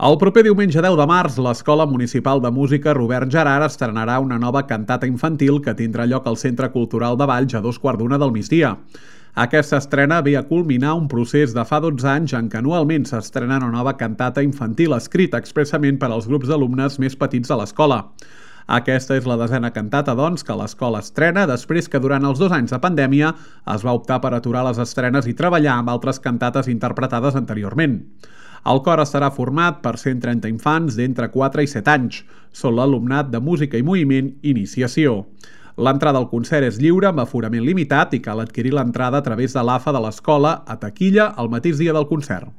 El proper diumenge 10 de març, l'Escola Municipal de Música Robert Gerard estrenarà una nova cantata infantil que tindrà lloc al Centre Cultural de Valls a dos quarts d'una del migdia. Aquesta estrena ve a culminar un procés de fa 12 anys en què anualment s'estrena una nova cantata infantil escrita expressament per als grups d'alumnes més petits de l'escola. Aquesta és la desena cantata, doncs, que l'escola estrena després que durant els dos anys de pandèmia es va optar per aturar les estrenes i treballar amb altres cantates interpretades anteriorment. El cor estarà format per 130 infants d'entre 4 i 7 anys. Són l'alumnat de Música i Moviment Iniciació. L'entrada al concert és lliure amb aforament limitat i cal adquirir l'entrada a través de l'AFA de l'escola a taquilla el mateix dia del concert.